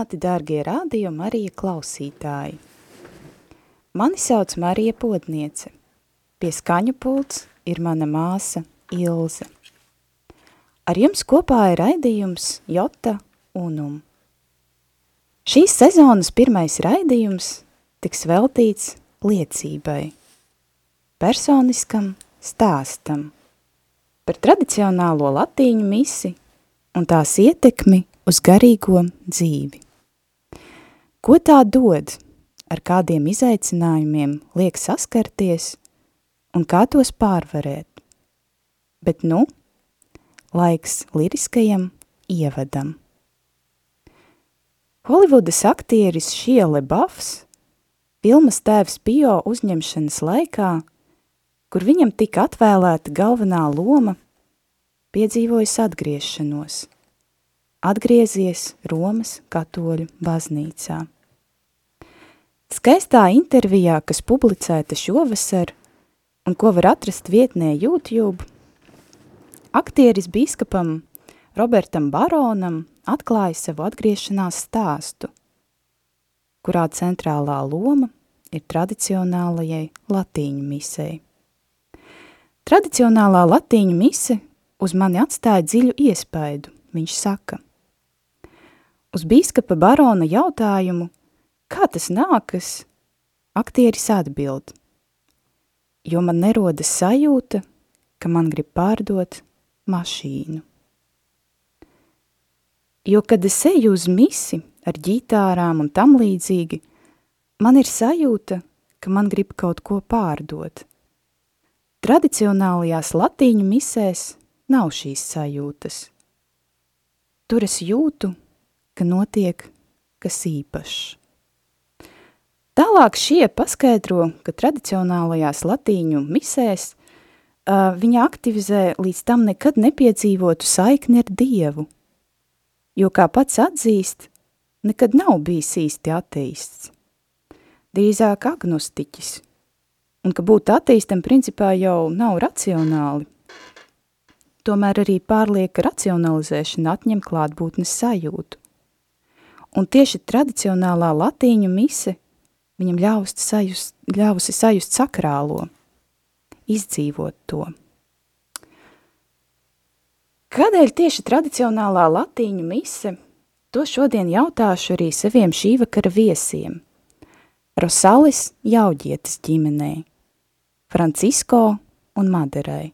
Sveicināti, dārgie radio Marija klausītāji! Mani sauc Marija Podniece. Pie skaņu pults ir mana māsa Ilze. Ar jums kopā ir raidījums Jota Unum. Šīs sezonas pirmais raidījums tiks veltīts liecībai, personiskam stāstam par tradicionālo latīņu misi un tās ietekmi uz garīgo dzīvi. Ko tā dod, ar kādiem izaicinājumiem liek saskarties un kā tos pārvarēt? Bet nu, laiks liriskajam ievadam. Holivudas aktieris Šie Lebafs filmas tēvs Pio uzņemšanas laikā, kur viņam tika atvēlēta galvenā loma, piedzīvojas atgriešanos – atgriezies Romas katoļu baznīcā. Skaistā intervijā, kas publicēta šovasar un ko var atrast vietnē YouTube, aktieris bīskapam Robertam Baronam atklāja savu atgriešanās stāstu, kurā centrālā loma ir tradicionālajai latīņu misei. Tradicionālā latīņu mise uz mani atstāja dziļu iespaidu, viņš saka – Uz bīskapa barona jautājumu, kā tas nākas, aktieris atbild, jo man nerodas sajūta, ka man grib pārdot mašīnu. Jo, kad es eju uz misi ar ģitārām un tam līdzīgi, man ir sajūta, ka man grib kaut ko pārdot. Tradicionālajās latīņu misēs nav šīs sajūtas. Tur es jūtu, ka notiek kas īpašs. Tālāk šie paskaidro, ka tradicionālajās latīņu misēs uh, viņa aktivizē līdz tam nekad nepiedzīvotu saikni ar Dievu, jo, kā pats atzīst, nekad nav bijis īsti ateists, drīzāk agnostiķis, un ka būt ateistam principā jau nav racionāli. Tomēr arī pārlieka racionalizēšana atņem klātbūtnes sajūtu. Un tieši tradicionālā latīņu mise viņam ļaust sajust, ļausi sajust sakrālo, izdzīvot to. Kādēļ tieši tradicionālā latīņu mise? To šodien jautāšu arī saviem šī vakara viesiem. Rosalis Jauģietas ģimenei, Francisko un Maderai.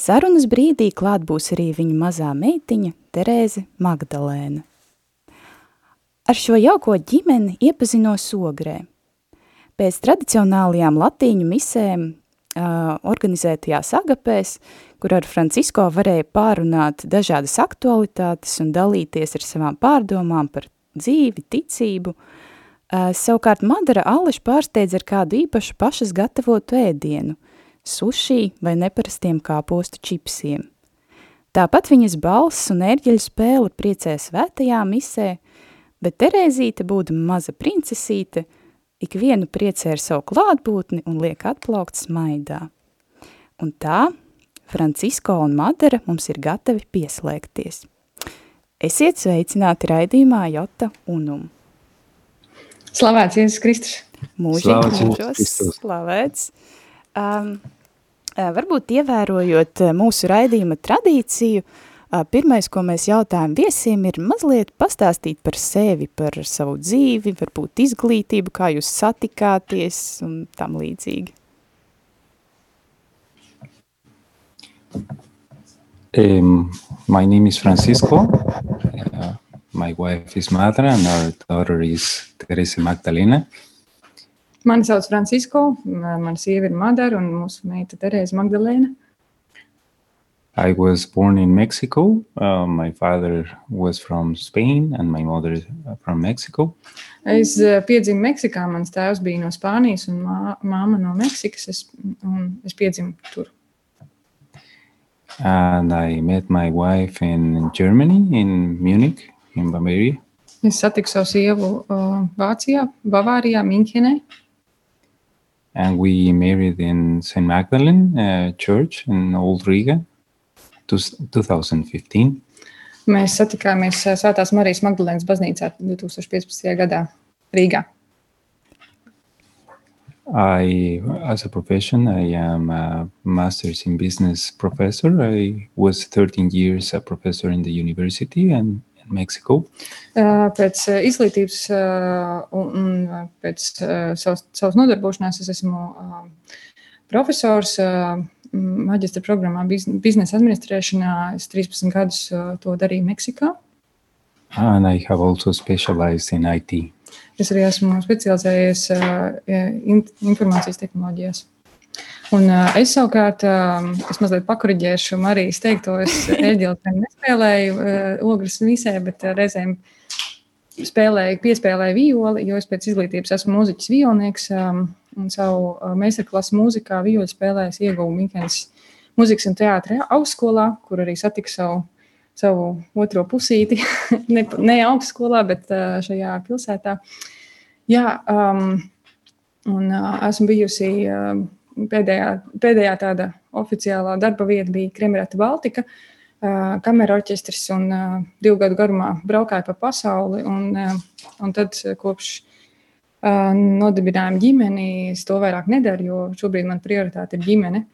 Sarunas brīdī klāt būs arī viņa mazā meitiņa Terēze Magdalēna. Ar šo jauko ģimeni iepazinos ogrē. Pēc tradicionālajām latīņu misēm uh, organizētajās agapēs, kur ar Francisko varēja pārunāt dažādas aktualitātes un dalīties ar savām pārdomām par dzīvi, ticību, uh, savukārt Madara Ališa pārsteidz ar kādu īpašu pašas gatavotu ēdienu, suši vai neparastiem kāpostu čipsiem. Tāpat viņas balss un ērģeļu spēle priecē svētajā misē, bet Terēzīte, būdama maza princesīte, ikvienu priecē ar savu klātbūtni un liek atplaukt smaidā. Un tā Francisko un Madara mums ir gatavi pieslēgties. Esiet sveicināti raidījumā Jota Unum. Slavēts Jēzus Kristus. Mūžīgi mūžos slavēts. Um, varbūt ievērojot mūsu raidījuma tradīciju, uh, Pirmais, ko mēs jautājam viesiem, ir mazliet pastāstīt par sevi, par savu dzīvi, varbūt izglītību, kā jūs satikāties un tam līdzīgi. Um, my name is Francisco. Uh, my wife is Madra and our daughter is Teresa Magdalena. Mani sauc Francisco, mana sieva ir Madara un mūsu meita Teresa Magdalēna. I was born in Mexico. Uh, my father was from Spain and my mother from Mexico. Es uh, piedzimu Meksikā, mans tēvs bija no Spānijas un mā, māma no Meksikas. Es, es piedzimu tur. And I met my wife in Germany, in Munich, in Bavaria. Es satiku savu sievu uh, Vācijā, Bavārijā, Minhenē. And we married in St. Magdalene uh, Church in Old Riga, 2015. Mēs satikāmies uh, Svētās Marijas Magdalēnas baznīcā 2015. gadā Rīgā. I, as a profession, I am a master's in business professor. I was 13 years a professor in the university and in Mexico. Pēc izglītības un pēc savas, savas nodarbošanās es esmu profesors maģistra programmā biznesa administrēšanā. Es 13 gadus to darīju Meksikā. And I have also specialized in IT. Es arī esmu specializējies informācijas tehnoloģijās. Un es savukārt, es mazliet pakuriģēšu Marijas teikto, es eģiltēm nespēlēju ogres visē, bet reizēm spēlēju, piespēlēju violi, jo es pēc izglītības esmu mūziķis violnieks um, un savu uh, meistarklasu mūzikā violi spēlējis ieguvu Minkens muzikas un teātra augstskolā, kur arī satiku savu, savu otro pusīti, ne, ne augstskolā, bet uh, šajā pilsētā. Jā, um, un uh, esmu bijusi uh, pēdējā, pēdējā tāda oficiālā darba vieta bija Kremerata Baltika. Kamera orķestris un uh, divu gadu garumā braukāju pa pasauli. Un, uh, un tad kopš uh, nodibinājuma ģimeni es to vairāk nedaru, jo šobrīd man prioritāte ir ģimene.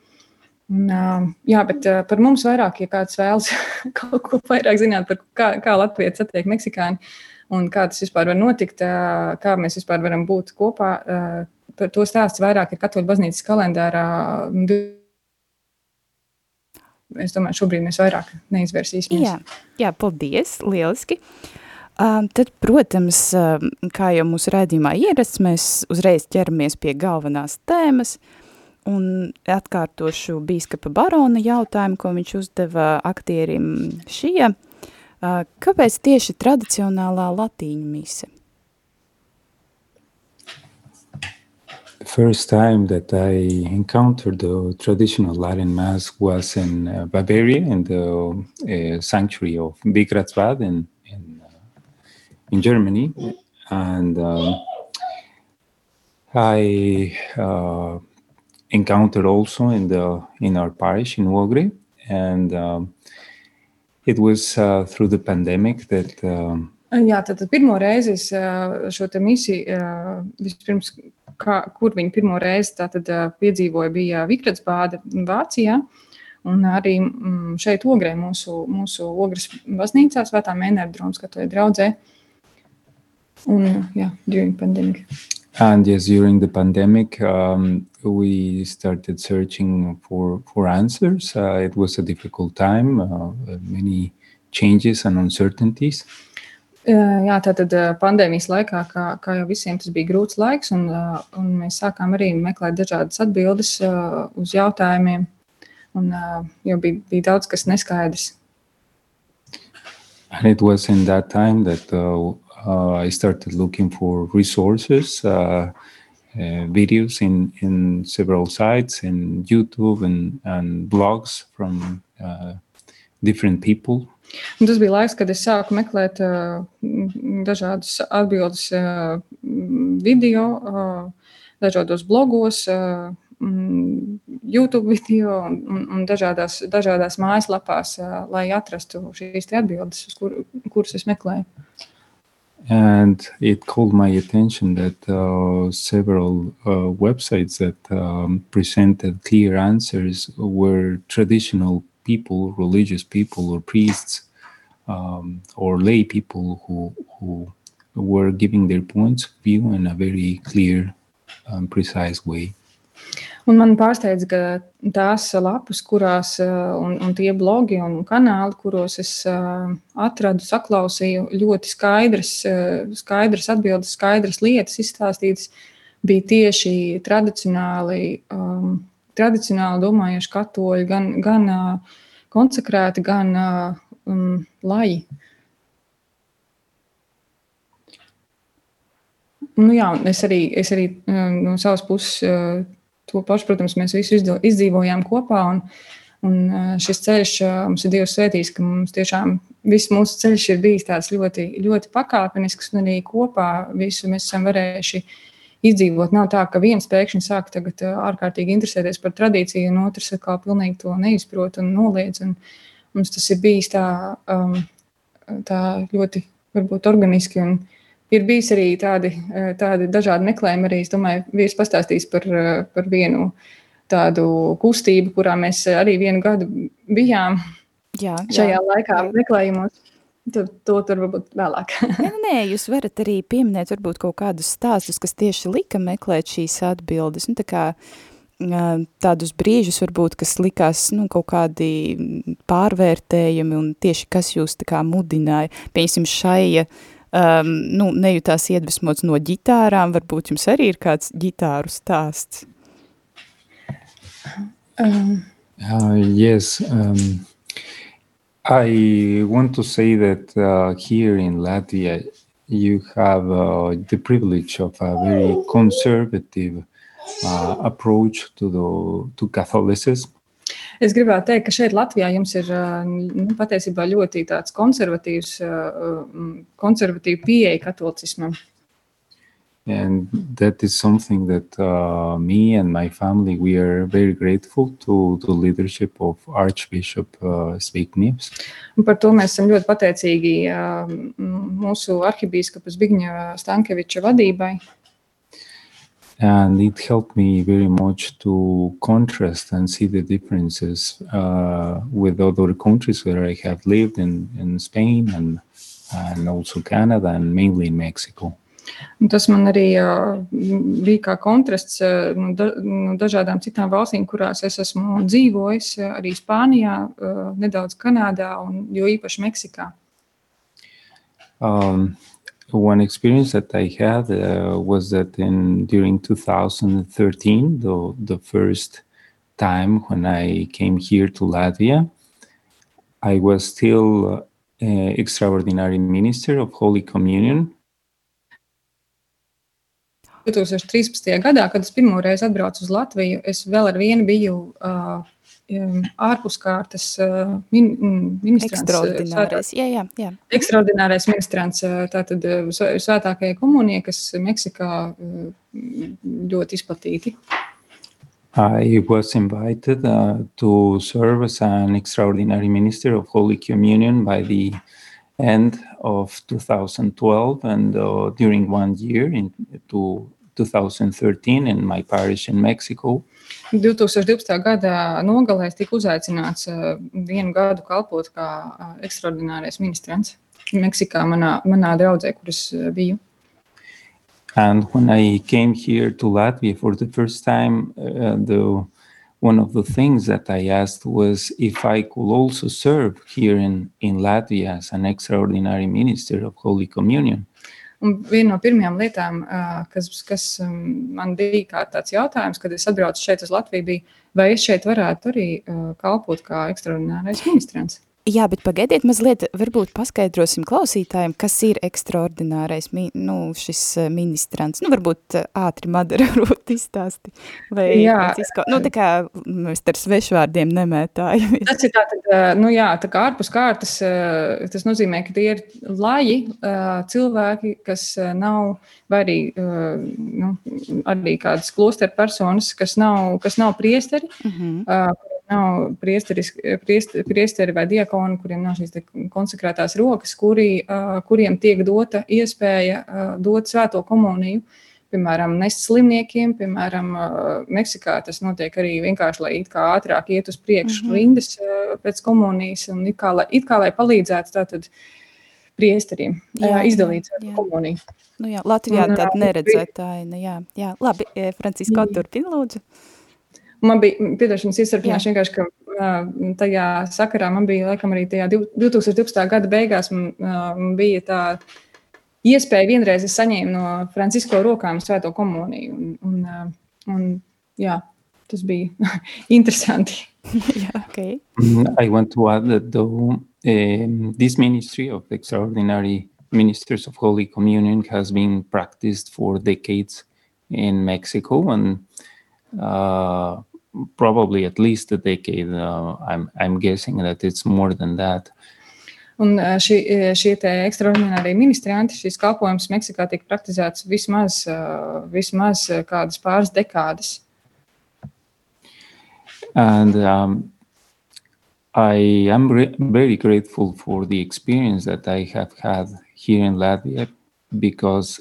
Un, uh, jā, bet uh, par mums vairāk, ja kāds vēlas kaut ko vairāk zināt par kā, kā Latvija satiek Meksikāni un kā tas vispār var notikt, uh, kā mēs vispār varam būt kopā. Uh, par to stāsts vairāk ir Katoļu baznīcas kalendārā. Es domāju, šobrīd mēs vairāk neizvērsīsimies. Jā, jā paldies, lieliski. Um, tad, protams, kā jau mūsu redzījumā ierasts, mēs uzreiz ķeramies pie galvenās tēmas un atkārtošu bīskapa barona jautājumu, ko viņš uzdeva aktierim šie. Kāpēc tieši tradicionālā latīņu mise? first time that I encountered the traditional Latin Mass was in uh, Bavaria, in the uh, sanctuary of Big Ratzbad in in Germany, and um, I uh, encountered also in the in our parish in Uogre, and um, it was uh, through the pandemic that. Um, Jā, tad pirmo reizi es šo misiju vispirms kā, kur viņi pirmo reizi tātad, piedzīvoja, bija Vikrats bāda Vācijā. Un arī mm, šeit, Ogrē, mūsu, mūsu Ogres baznīcā, Svētā Mēnera drona skatoja draudzē. Un, jā, during pandemic. And yes, during the pandemic, um, we started searching for, for answers. Uh, it was a difficult time, uh, many changes and uncertainties. Uh, Jā, tātad pandēmijas laikā, kā, kā jau visiem, tas bija grūts laiks, un, un mēs sākām arī meklēt dažādas atbildes uz jautājumiem. Un, jau bija, bija daudz kas neskaidrs. And it was in that time that uh, uh, I started looking for resources, uh, videos in, in several sites, in YouTube and, and blogs from different people Un tas bija laiks, kad es sāku meklēt uh, dažādas atbildes uh, video, uh, dažādos blogos, uh, YouTube video un, un dažādās, dažādās mājaslapās, uh, lai atrastu šīs atbildes, kur, kuras es meklēju. And it called my attention that uh, several uh, websites that um, presented clear answers were traditional people, religious people or priests um, or lay people who, who were giving their points of view in a very clear and um, precise way. Un man pārsteidz, ka tās lapas, kurās un, un tie blogi un kanāli, kuros es uh, atradu, saklausīju ļoti skaidras, uh, skaidras atbildes, skaidras lietas izstāstītas, bija tieši tradicionāli, um, tradicionāli domājuši katoļi, gan, gan uh, konsekrēti, gan um, laji. Nu, jā, es arī, es arī no savas puses to pašu, protams, mēs visu izdzīvojām kopā. Un, un šis ceļš mums ir Dievs svētījis, ka mums tiešām viss mūsu ceļš ir bijis tāds ļoti, ļoti pakāpenisks un arī kopā visu mēs esam varējuši izdzīvot. Nav tā, ka viens pēkšņi sāk tagad ārkārtīgi interesēties par tradīciju, un otrs atkal pilnīgi to neizprot un noliedz. Un mums tas ir bijis tā, um, tā ļoti varbūt organiski. Un, ir bijis arī tādi, tādi dažādi meklējumi. Arī es domāju, vīrs pastāstīs par, par vienu tādu kustību, kurā mēs arī vienu gadu bijām jā, jā, šajā laikā meklējumos. To, to tur varbūt vēlāk. nē, nē, jūs varat arī pieminēt varbūt kaut kādus stāstus, kas tieši lika meklēt šīs atbildes. Nu, tā kā tādus brīžus varbūt, kas likās nu, kaut kādi pārvērtējumi un tieši kas jūs tā kā mudināja. Piemēram, šaija um, nu, nejūtās iedvesmots no ģitārām, varbūt jums arī ir kāds ģitāru stāsts? Um. Uh, yes, um, I want to say that uh, here in Latvia, you have uh, the privilege of a very conservative uh, approach to the to Catholicism. Es gribētu teikt, ka šeit Latvijā jums ir nu, patiesībā ļoti tāds konservatīvs, konservatīva pieeja katolicismam. and that is something that uh, me and my family we are very grateful to the leadership of Archbishop uh, Zbignievs. Un par to mēs esam ļoti pateicīgi uh, mūsu arhibīskapa Zbigņeva Stankeviča vadībai. And it helped me very much to contrast and see the differences uh, with other countries where I have lived in, in Spain and, and also Canada and mainly in Mexico. Tas man arī uh, bija kā kontrasts uh, no, da, no dažādām citām valstīm, kurās es esmu dzīvojis, uh, arī Spānijā, uh, nedaudz Kanādā un jo īpaši Meksikā. Um, one experience that I had uh, was that in during 2013, the, the first time when I came here to Latvia, I was still uh, extraordinary minister of Holy Communion 2013. gadā, kad es pirmo reizi atbraucu uz Latviju, es vēl ar vienu biju uh, ārpuskārtas uh, min, ministrants. Ekstraordinārais, jā, jā, jā. Ekstraordinārais ministrants, tātad svētākajai komunijai, kas Meksikā ļoti izplatīti. I was invited uh, to serve as an extraordinary minister of Holy Communion by the end of 2012 and uh, during one year in, to 2013 in my parish in Mexico. 2012. gada nogalē tika uzaicināts uh, vienu gadu kalpot kā uh, ekstraordinārais ministrants Meksikā, manā, manā draudzē, kuras uh, biju. And when I came here to Latvia for the first time, uh, the one of the things that I asked was if I could also serve here in, in Latvia as an extraordinary minister of Holy Communion. Un viena no pirmajām lietām, kas, kas man bija kā tāds jautājums, kad es atbraucu šeit uz Latviju, bija, vai es šeit varētu arī kalpot kā ekstraordinārais ministrants. Jā, bet pagaidiet mazliet, varbūt paskaidrosim klausītājiem, kas ir ekstraordinārais mi, nu, šis eh, ministrants. Nu, varbūt eh, ātri Madara varbūt izstāsti. Vai jā. Izko... Nu, tā kā mēs ar svešvārdiem nemētājam. Tas ir tā, tad, eh, nu jā, tā kā ārpus kārtas, tas nozīmē, ka tie ir laji cilvēki, kas nav, vai arī, nu, arī kādas klosteru personas, kas nav, kas nav priesteri, uh mhm. Nav priesteri, vai diakoni, kuriem nav šīs konsekrētās rokas, kuri, kuriem tiek dota iespēja dot svēto komuniju. Piemēram, nest slimniekiem, piemēram, Meksikā tas notiek arī vienkārši, lai it kā ātrāk iet uz priekšu mm -hmm. rindas pēc komunijas un it kā, lai, it kā lai palīdzētu tātad priesteriem jā, izdalīt jā. komuniju. Nu jā, Latvijā tāda neredzētāja, jā, jā. Labi, Francisko, turpina lūdzu. Man bija, piedošanas iestarpināšu vienkārši, ka tajā sakarā man bija, laikam, arī tajā 2012. gada beigās man, uh, bija tā iespēja vienreiz es saņēmu no Francisko rokām svēto komuniju. Un, un, un, jā, tas bija interesanti. Jā, ok. Mm, I want to add that though um, this ministry of extraordinary ministers of Holy Communion has been practiced for decades in Mexico and probably at least a decade. Uh, I'm I'm guessing that it's more than that. Un ā, šī, šie ekstraordinārie ministranti, šis kalpojums Meksikā tiek praktizēts vismaz, vismaz kādas pāris dekādas. And um, I am very grateful for the experience that I have had here in Latvia because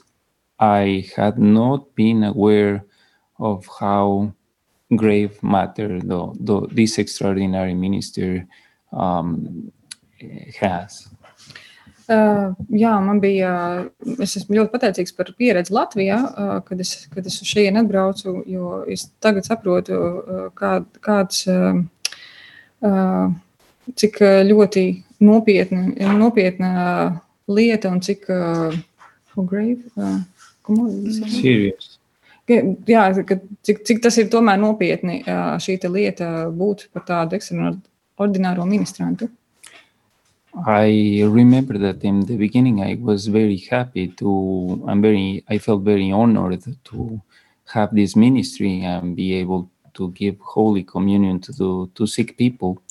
I had not been aware of how grave matter the, the, this extraordinary minister um, has. Uh, jā, man bija, es esmu ļoti pateicīgs par pieredzi Latvijā, uh, kad es, kad es uz šejienu atbraucu, jo es tagad saprotu, uh, kā, kāds, uh, uh, cik uh, ļoti nopietna, nopietna uh, lieta un cik uh, grave, uh, Serious. Jā, ka, cik, cik tas ir tomēr nopietni šī lieta būt par tādu ekstraordināro ministrantu. I remember that in the beginning I was very happy to I'm very I felt very honored to have this ministry and be able to give holy communion to the, to sick people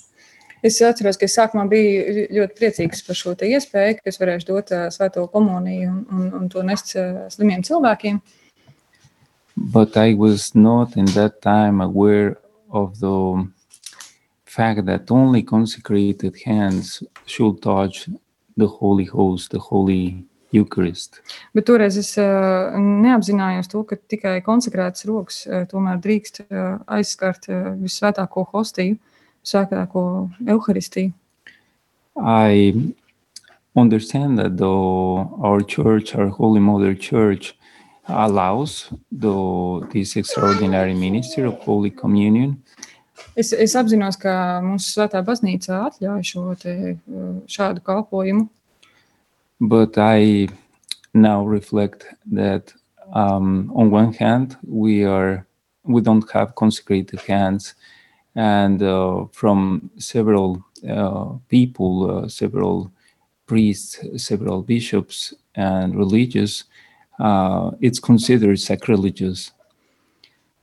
Es atceros, ka es sākumā biju ļoti priecīgs par šo te iespēju, ka es varēšu dot ā, svēto komuniju un, un, un to nest ā, slimiem cilvēkiem. But I was not in that time aware of the fact that only consecrated hands should touch the Holy Host, the Holy Eucharist. Bet toreiz es ā, neapzinājos to, ka tikai konsekrētas rokas ā, tomēr drīkst ā, aizskart ā, visvētāko hostiju, svētāko evaharistiju. I understand that the, our church, our Holy Mother Church, allows the, this extraordinary ministry of Holy Communion, Es, es apzinos, ka mūsu svētā baznīca atļauj šo te, ā, šādu kalpojumu. but I now reflect that um, on one hand we are we don't have consecrated hands, and uh, from several uh, people, uh, several priests, several bishops, and religious, uh, it's considered sacrilegious.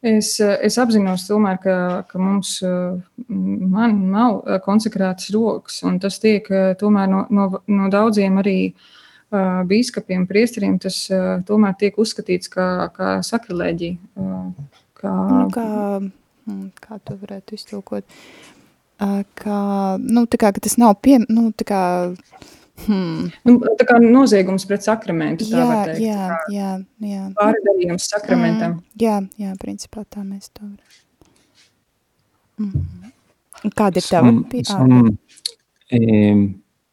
Es, eh, es apzinos, tomēr, ka, ka mums eh, man nav eh, konsekrētas rokas, un tas tiek tomēr no, no, no daudziem arī uh, biskupiem, priesteriem, tas uh, tomēr tiek uzskatīts kā, kā sakrilēģija. Uh, kā, Nu, kā, mm, kā to varētu iztulkot? Ā, Kā, nu, tā kā, ka tas nav pie, nu, tā kā, hmm, nu, tā kā noziegums pret sakramentu, tā jā, var teikt. jā, jā, jā. Pārdarījums sakramentam. Mm, jā, jā, principā tā mēs to varam. Mm. Kāda ir tava some, ā, some um,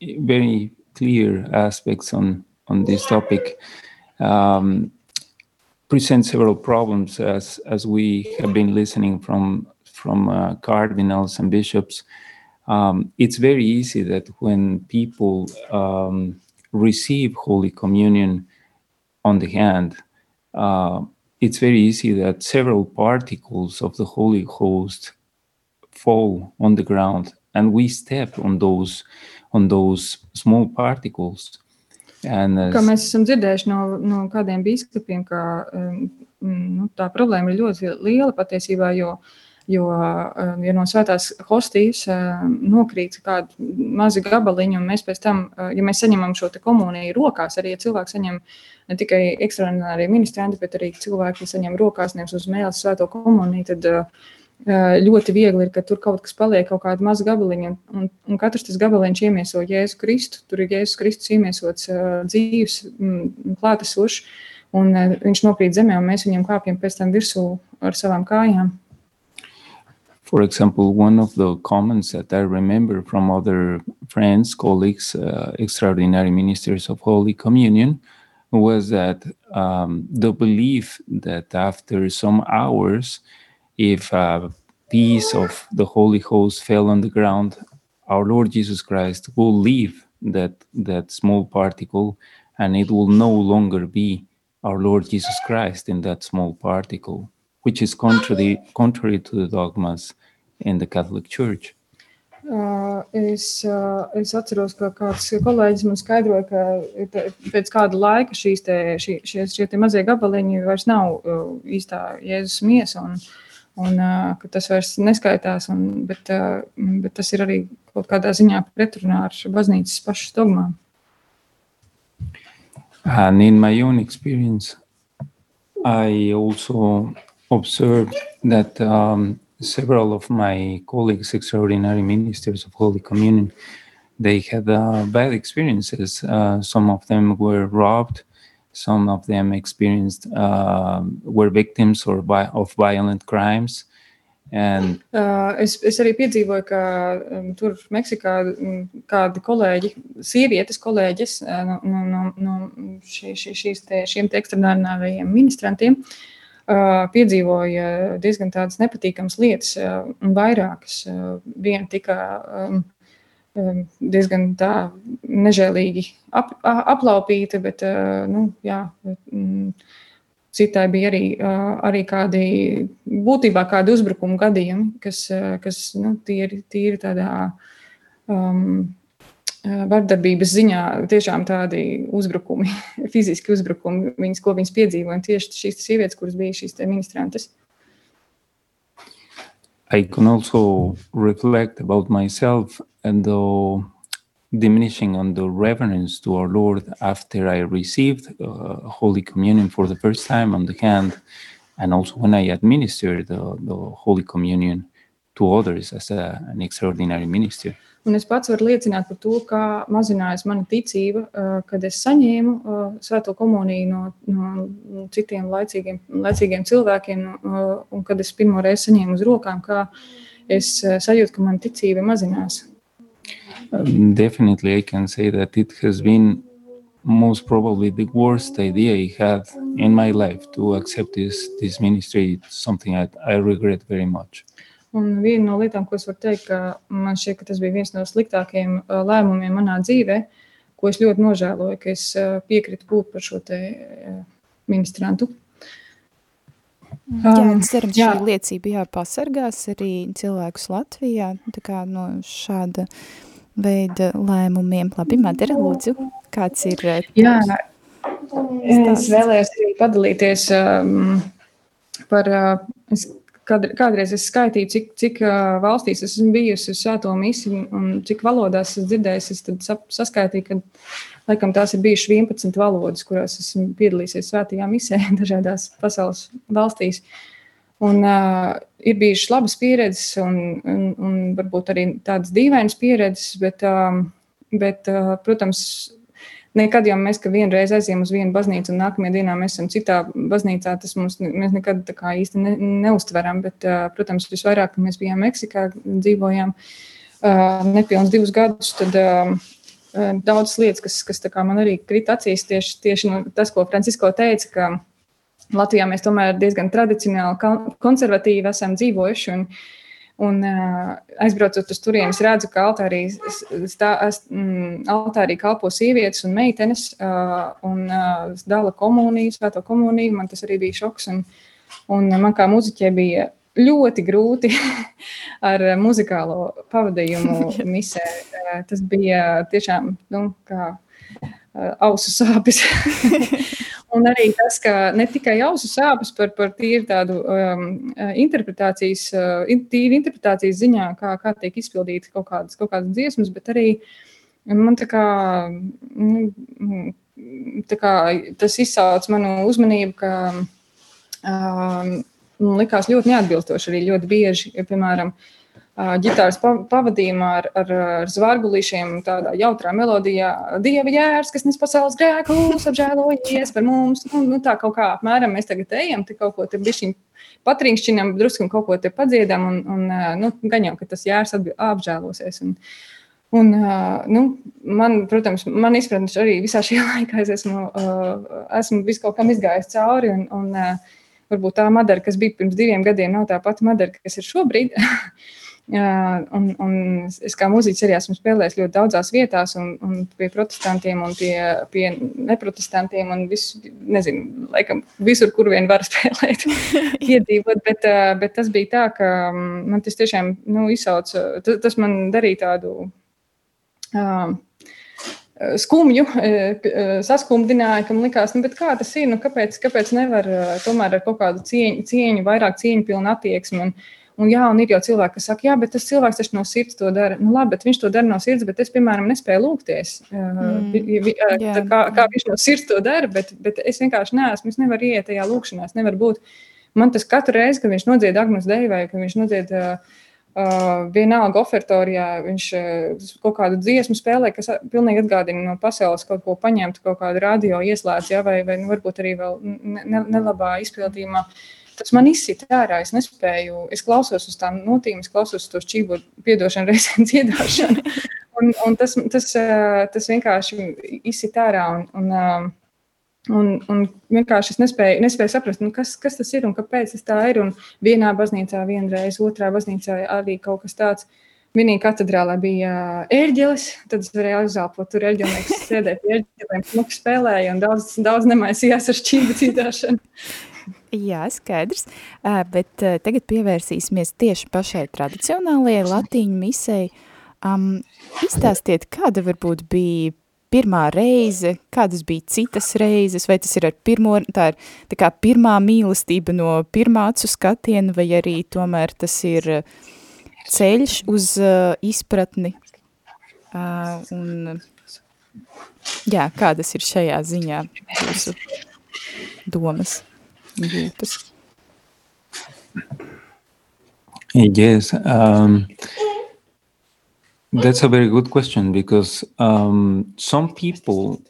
very clear aspects on on this topic um, present several problems as as we have been listening from from uh, cardinals and bishops. Um, it's very easy that when people um, receive Holy Communion on the hand, uh, it's very easy that several particles of the Holy Host fall on the ground and we step on those on those small particles. And as- Kā mēs esam dzirdējuši no, no kādiem biskupiem, ka um, nu, tā problēma ir ļoti liela patiesībā, jo, jo um, ja no svētās hostijas um, nokrīt kādi mazi gabaliņi, un mēs pēc tam, uh, ja mēs saņemam šo komuniju rokās, arī ja cilvēks saņem ne tikai ekstraordinārie ministranti, bet arī cilvēki saņem rokās nevis uz mēles svēto komuniju, tad ļoti viegli ir, ka tur kaut kas paliek, kaut kāda maza gabaliņa, un, un, katrs tas gabaliņš iemieso Jēzu Kristu. Tur ir Jēzus Kristus iemiesots dzīves, mm, klātesošs, un viņš nokrīt zemē, un mēs viņam kāpjam pēc tam virsū ar savām kājām. For example, one of the comments that I remember from other friends, colleagues, uh, extraordinary ministers of Holy Communion, was that um, the belief that after some hours, if a piece of the Holy Host fell on the ground, our Lord Jesus Christ will leave that that small particle, and it will no longer be our Lord Jesus Christ in that small particle. which is contrary, contrary to the dogmas in the Catholic Church. Uh, es, uh, es atceros, ka kāds kolēģis man skaidroja, ka pēc kāda laika šīs te, šie, šie, šie te mazie gabaliņi vairs nav uh, īstā Jēzus miesa, un, un ka tas vairs neskaitās, un, bet, bet tas ir arī kaut kādā ziņā pretrunā ar baznīcas pašas dogmām. And in my own experience, I also observed that um, several of my colleagues, extraordinary ministers of Holy Communion, they had uh, bad experiences. Uh, some of them were robbed. Some of them experienced uh, were victims or by, of violent crimes. And, uh, es, es arī piedzīvoju, ka um, tur Meksikā um, kādi kolēģi, sievietes kolēģis uh, no, no, no šī, šī, šīs te, šiem te ekstraordinārajiem ministrantiem uh, piedzīvoja diezgan tādas nepatīkamas lietas, un vairākas. Viena tika diezgan tā nežēlīgi ap, aplaupīta, bet nu, jā, citai bija arī, arī kādi būtībā kādi uzbrukuma gadījumi, kas, kas nu, tīri, tīri tādā um, vardarbības ziņā tiešām tādi uzbrukumi, fiziski uzbrukumi, viņas, ko viņas piedzīvoja. Tieši šīs sievietes, kuras bija šīs ministrantes. I can also reflect about myself and the diminishing on the reverence to our Lord after I received uh, Holy Communion for the first time on the hand, and also when I administered the, the Holy Communion to others as a, an extraordinary minister. Un es pats varu liecināt par to, kā mazinājās mana ticība, kad es saņēmu svēto komuniju no, no citiem laicīgiem, laicīgiem cilvēkiem, un kad es pirmo reizi saņēmu uz rokām, kā es sajūtu, ka mana ticība mazinās. Um, definitely, I can say that it has been most probably the worst idea I had in my life to accept this this ministry. It's something I, I regret very much. Un viena no lietām, ko es varu teikt, ka man šķiet, ka tas bija viens no sliktākajiem lēmumiem manā dzīvē, ko es ļoti nožēloju, ka es piekritu būt par šo te ministrantu. Jā, um, cerams, jā. šī liecība jā, pasargās arī cilvēkus Latvijā kā no šāda veida lēmumiem. Labi, Madara, lūdzu, kāds ir? Jā, es vēlējos arī padalīties um, par, uh, es Kād, kādreiz es skaitīju, cik, cik valstīs esmu bijusi uz svēto misiju un cik valodās esmu dzirdējusi. Es tad saskaitīju, ka laikam tās ir bijušas 11 valodas, kurās esmu piedalījies svētajā misē dažādās pasaules valstīs. Un, uh, ir bijušas labas pieredzes, un, un, un varbūt arī tādas dīvainas pieredzes, bet, uh, bet uh, protams, Nekad jau mēs, ka vienreiz aizjām uz vienu baznīcu, un nākamajā dienā mēs esam citā baznīcā, tas mums mēs nekad tā kā īsti ne, neustveram. Bet, protams, visvairāk, mēs bijām Meksikā, dzīvojām nepilnus divus gadus, tad daudzas lietas, kas, kas man arī krita acīs, tieši, tieši no tas, ko Francisko teica, ka Latvijā mēs tomēr diezgan tradicionāli, konservatīvi esam dzīvojuši. Un, Un, uh, aizbraucot uz turieni, redzu, ka altārī, stā, mm, altārī kalpo sievietes un meitenes uh, un uh, dala komuniju, svēto komuniju. Man tas arī bija šoks. Un, un man kā muziķē bija ļoti grūti ar muzikālo pavadījumu misē. Tas bija tiešām nu, kā ausu sāpes. Un arī tas, ka ne tikai ausu sāpes par, par tīri tādu um, interpretācijas, uh, tīri interpretācijas ziņā, kā, kā tiek izpildītas kaut kādas, kaut kādas dziesmas, bet arī man tā kā, nu, tā kā tas izsauc manu uzmanību, ka um, likās ļoti neatbilstoši arī ļoti bieži, ja, piemēram, uh, ģitāras pavadījumā ar, ar, ar zvargulīšiem, tādā jautrā melodijā. Dieva jērs, kas nes pasaules grēkus, apžēlojies par mums. Nu, nu, tā kaut kā apmēram mēs tagad ejam, te kaut ko te bišķiņ patrinkšķinam, drusku kaut ko te padziedam, un, un nu, gan jau, ka tas jērs apžēlosies. Un, Un, nu, man, protams, man izpratnes arī visā šajā laikā es esmu, esmu visu kaut kam izgājis cauri. Un, un, varbūt tā Madara, kas bija pirms diviem gadiem, nav tā pati Madara, kas ir šobrīd. un, un es kā mūziķis arī esmu spēlējis ļoti daudzās vietās, un, un pie protestantiem, un pie, pie neprotestantiem, un visu, nezinu, laikam, visur, kur vien var spēlēt, iedzīvot. Bet, bet tas bija tā, ka man tas tiešām nu, izsauca, tas, tas man darīja tādu. Uh, skumju, saskumdināja, ka man likās, nu, kā tas ir, nu, kāpēc, kāpēc nevar tomēr ar kaut kādu cieņu, cieņu vairāk cieņu pilnu attieksmi. Un, Un, jā, un ir jau cilvēki, kas saka, jā, bet tas cilvēks taču no sirds to dara. Nu, labi, bet viņš to dara no sirds, bet es, piemēram, nespēju lūgties. Mm, yeah. kā, kā viņš no sirds to dara, bet, bet es vienkārši neesmu, es nevaru iet tajā lūkšanā, es nevaru būt. Man tas katru reizi, kad viņš nodzied Agnus Dei vai kad viņš nodzied uh, Uh, vienalga ofertorijā viņš uh, kaut kādu dziesmu spēlē, kas pilnīgi atgādina no pasaules kaut ko paņemt, kaut kādu radio ieslēdz, ja, vai, vai nu, varbūt arī vēl ne, nelabā izpildījumā. Tas man izsita ārā, es nespēju, es klausos uz tām notīm, es klausos uz to šķību piedošanu reizēm dziedāšanu, un, un tas, tas, tas vienkārši izsita ārā, un, un Un, un vienkārši es nespēju, nespēju saprast, nu, kas, kas tas ir un kāpēc tas tā ir. Un vienā baznīcā vienreiz, otrā baznīcā arī kaut kas tāds. Vienīgi katedrālē bija ērģelis, tad es varēju uzzelpot tur ērģelnieks, sēdēt pie ērģeliem, smuki spēlēja un daudz, daudz nemaisījās ar šķību cītāšanu. Jā, skaidrs, bet tagad pievērsīsimies tieši pašai tradicionālajai latīņu misei. Um, izstāstiet, kāda varbūt bija pirmā reize, kādas bija citas reizes, vai tas ir ar pirmo, tā ir tā kā pirmā mīlestība no pirmā acu skatiena, vai arī tomēr tas ir uh, ceļš uz uh, izpratni. Uh, un, jā, kādas ir šajā ziņā jūsu domas, jūtas? Yes, um, That's a very good question because um, some people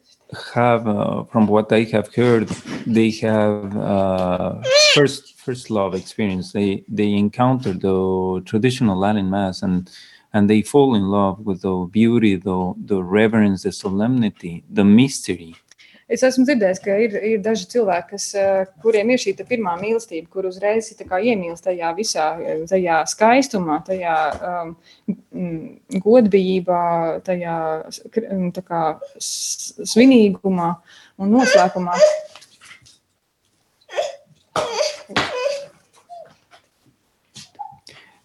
have, uh, from what I have heard, they have uh, first first love experience. They they encounter the traditional Latin mass and and they fall in love with the beauty, the the reverence, the solemnity, the mystery Es esmu dzirdējis, ka ir, ir daži cilvēki, kas, eh, kuriem ir šī pirmā mīlestība, kur uzreiz iemīlst tajā visā, tajā skaistumā, tajā um, godībā, tajā kā, svinīgumā un noslēpumā.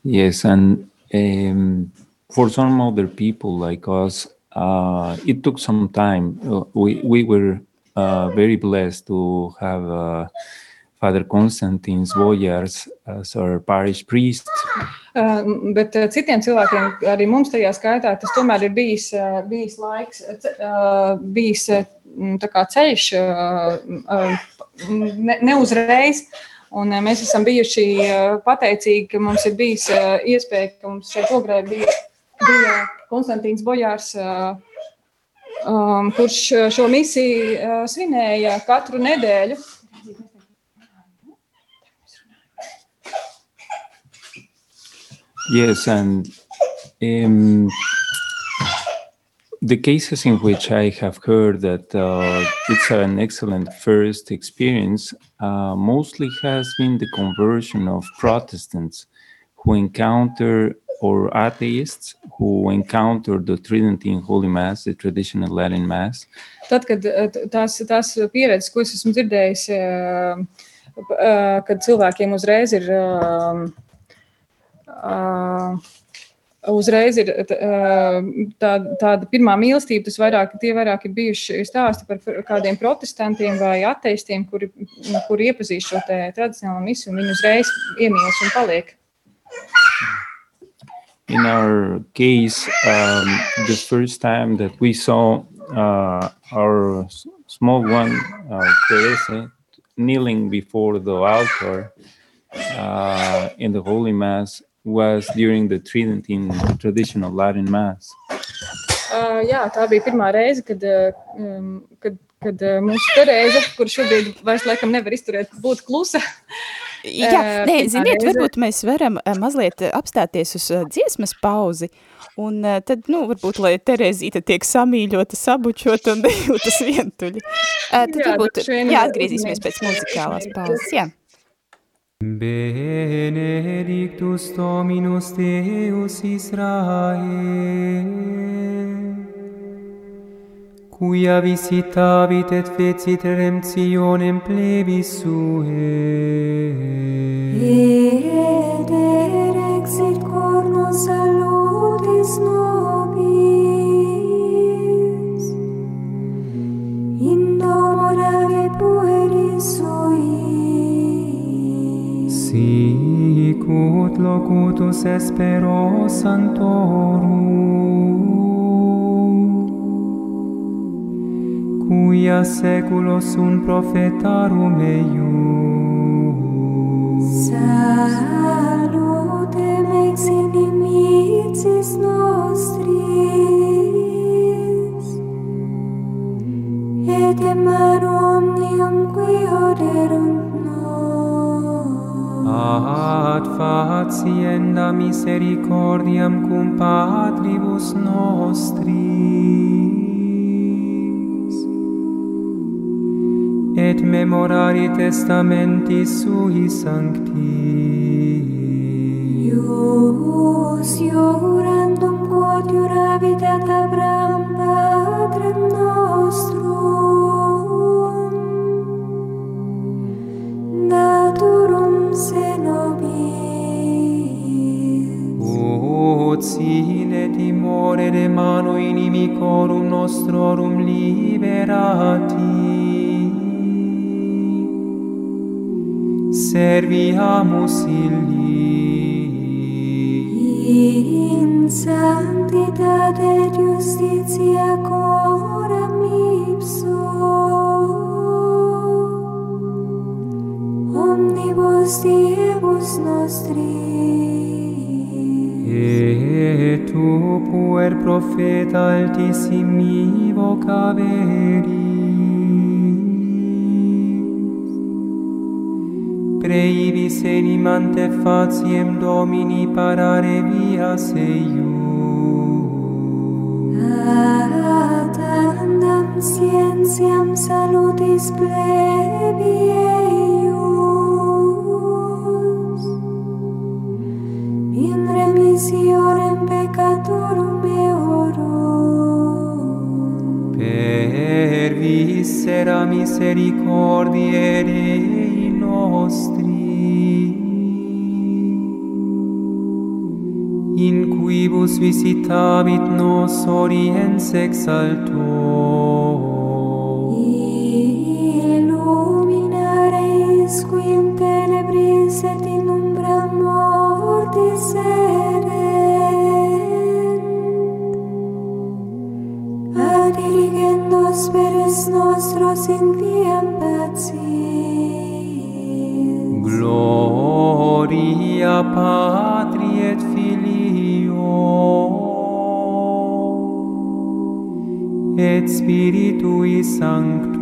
Yes, and um, for some other people like us, uh, it took some time. Uh, we we were uh, very blessed to have uh, Father Konstantins Vojars as our parish priest. Uh, bet uh, citiem cilvēkiem, arī mums tajā skaitā, tas tomēr ir bijis, uh, bijis laiks, uh, bijis uh, kā ceļš, uh, uh, ne, ne uzreiz. Un uh, mēs esam bijuši uh, pateicīgi, ka mums ir bijis uh, iespēja, ka mums šeit ogrē bija, bija Konstantīns Bojārs, uh, um, kurš uh, šo misiju uh, svinēja katru nedēļu. Yes, and um, the cases in which I have heard that uh, it's an excellent first experience uh, mostly has been the conversion of Protestants who encounter or atheists who encounter the Trinity in Holy Mass, the traditional Latin Mass? Tad, kad eh, tās, tās pieredzes, ko es esmu dzirdējis, eh, eh, kad cilvēkiem uzreiz ir, uzreiz ir tā, tāda pirmā mīlestība, tas vairāk, tie vairāk ir bijuši stāsti par kādiem protestantiem vai ateistiem, kuri, kuri iepazīst šo tradicionālo misiju, un viņi uzreiz iemīlas un paliek. In our case, um, the first time that we saw uh, our small one, uh, Teresa, kneeling before the altar uh, in the Holy Mass was during the Tridentine traditional Latin Mass. Uh, jā, tā bija pirmā reize, kad, uh, um, kad, kad uh, mūsu Terēza, kur šobrīd vairs laikam nevar izturēt, būt klusa, Jā, nē, ziniet, varbūt mēs varam mazliet apstāties uz dziesmas pauzi, un tad, nu, varbūt, lai Terezīta tiek samīļota, sabučot un jūtas vientuļi. Tad jā, varbūt, jā, atgriezīsimies pēc muzikālās pauzes, jā. Benedictus Dominus Deus Israel, quia visitavit et fecit remtionem plebis suae. Et erexit corno salutis nobis, in domo rave pueris sui. Sicut locutus espero santorum, cuia seculo sunt profetarum eius. Salutem ex inimicis nostris, et emar omnium qui oderunt nos. Ad facienda misericordiam cum patribus nostris, memorari testamenti sui sancti. Ius, iurandum quod iuravit ad Abraham patrem nostrum, naturum se nobis. Ut sine timore de mano inimicorum nostrorum liberati, Serviamus illi. In sanctitate et justitia coram ipso, omnibus diebus nostris. Et tu puer profeta altissimi Ire ibis enimante faciem Domini parare via eiu. Atandam scientiam salutis plebi eius. In remissionem peccatorum eorum. Per viscera misericordiae Dei nostri, Deus visitabit nos oriens exaltus, Spiritui Sancto.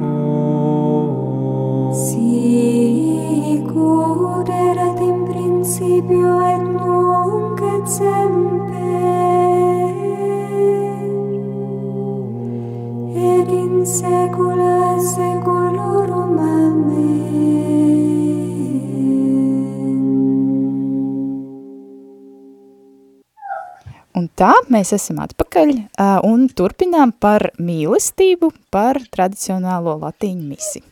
Mēs esam atpakaļ un turpinām par mīlestību, par tradicionālo latīņu misi.